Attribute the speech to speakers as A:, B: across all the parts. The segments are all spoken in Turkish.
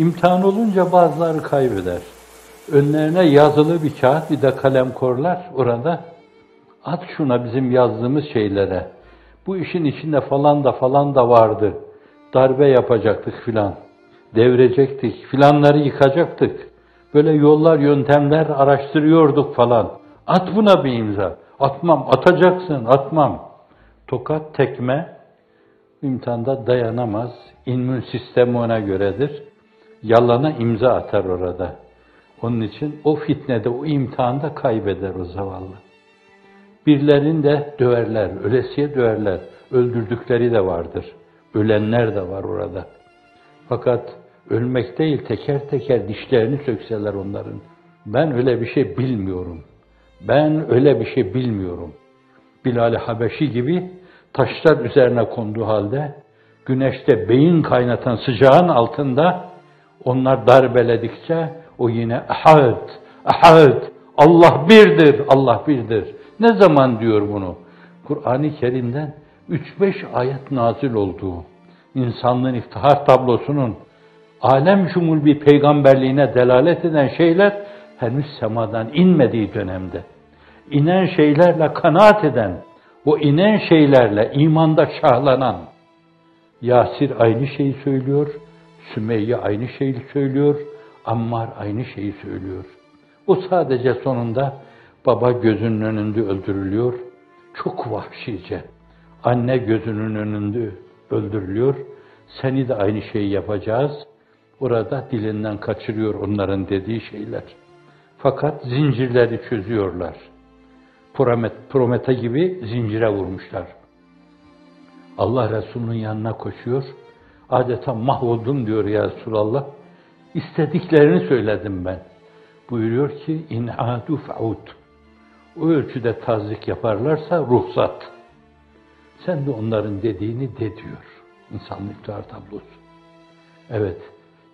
A: İmtihan olunca bazıları kaybeder. Önlerine yazılı bir kağıt, bir de kalem korlar orada. At şuna bizim yazdığımız şeylere. Bu işin içinde falan da falan da vardı. Darbe yapacaktık filan. Devirecektik, filanları yıkacaktık. Böyle yollar, yöntemler araştırıyorduk falan. At buna bir imza. Atmam, atacaksın, atmam. Tokat, tekme, imtihanda dayanamaz. İmmün sistemi ona göredir. Yalana imza atar orada. Onun için o fitnede, o imtihanda kaybeder o zavallı. Birilerini de döverler, ölesiye döverler. Öldürdükleri de vardır. Ölenler de var orada. Fakat ölmek değil, teker teker dişlerini sökseler onların. Ben öyle bir şey bilmiyorum. Ben öyle bir şey bilmiyorum. Bilal-i Habeşi gibi taşlar üzerine konduğu halde, güneşte beyin kaynatan sıcağın altında onlar darbeledikçe o yine ahad, ahad, Allah birdir, Allah birdir. Ne zaman diyor bunu? Kur'an-ı Kerim'den 3-5 ayet nazil olduğu, insanlığın iftihar tablosunun alem şumul bir peygamberliğine delalet eden şeyler henüz semadan inmediği dönemde. inen şeylerle kanaat eden, o inen şeylerle imanda şahlanan, Yasir aynı şeyi söylüyor, Sümeyye aynı şeyi söylüyor, Ammar aynı şeyi söylüyor. O sadece sonunda baba gözünün önünde öldürülüyor, çok vahşice. Anne gözünün önünde öldürülüyor, seni de aynı şeyi yapacağız. Orada dilinden kaçırıyor onların dediği şeyler. Fakat zincirleri çözüyorlar. Promet, Promete gibi zincire vurmuşlar. Allah Resulü'nün yanına koşuyor. Adeta mahvoldum diyor ya Resulallah. İstediklerini söyledim ben. Buyuruyor ki inadu faud. O ölçüde tazik yaparlarsa ruhsat. Sen de onların dediğini de diyor. İnsanlık iktidar tablosu. Evet.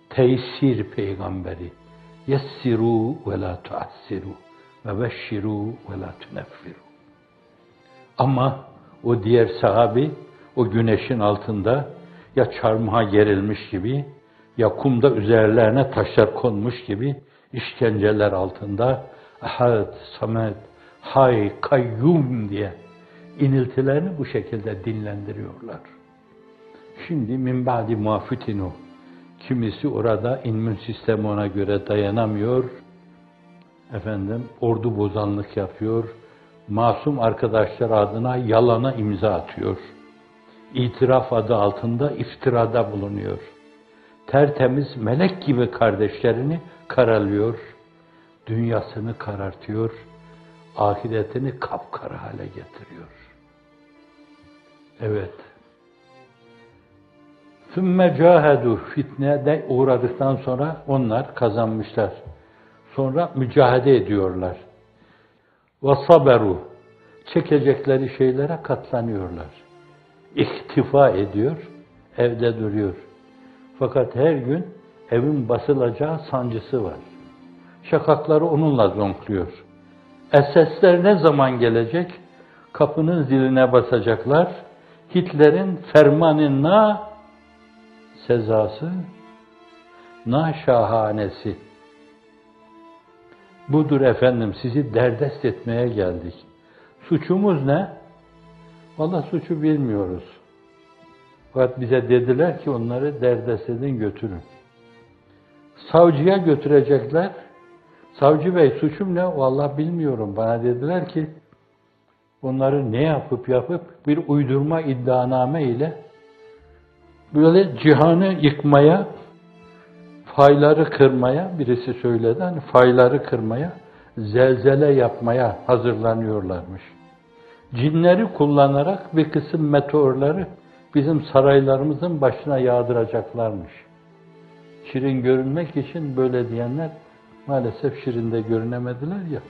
A: Teysir peygamberi. Yessiru ve la tuassiru ve beşşiru ve la tuneffiru. Ama o diğer sahabi o güneşin altında ya çarmıha gerilmiş gibi ya kumda üzerlerine taşlar konmuş gibi işkenceler altında ahad, samet, hay, kayyum diye iniltilerini bu şekilde dinlendiriyorlar. Şimdi min ba'di muafitinu kimisi orada immün sistemi ona göre dayanamıyor. Efendim ordu bozanlık yapıyor. Masum arkadaşlar adına yalana imza atıyor. İtiraf adı altında iftirada bulunuyor. Tertemiz melek gibi kardeşlerini karalıyor. Dünyasını karartıyor. Ahiretini kapkara hale getiriyor. Evet. Sümme cahedu fitnede uğradıktan sonra onlar kazanmışlar. Sonra mücahede ediyorlar. Ve saberu çekecekleri şeylere katlanıyorlar. İhtifa ediyor, evde duruyor. Fakat her gün evin basılacağı sancısı var. Şakakları onunla zonkluyor. Esesler ne zaman gelecek? Kapının ziline basacaklar. Hitler'in fermanına sezası, na şahanesi. Budur efendim, sizi derdest etmeye geldik. Suçumuz ne? Valla suçu bilmiyoruz. Fakat bize dediler ki onları derdest edin götürün. Savcıya götürecekler. Savcı bey suçum ne? Vallahi bilmiyorum. Bana dediler ki onları ne yapıp yapıp bir uydurma iddianame ile böyle cihanı yıkmaya, fayları kırmaya, birisi söyledi, hani fayları kırmaya, zelzele yapmaya hazırlanıyorlarmış. Cinleri kullanarak bir kısım meteorları bizim saraylarımızın başına yağdıracaklarmış. Şirin görünmek için böyle diyenler maalesef şirinde görünemediler ya.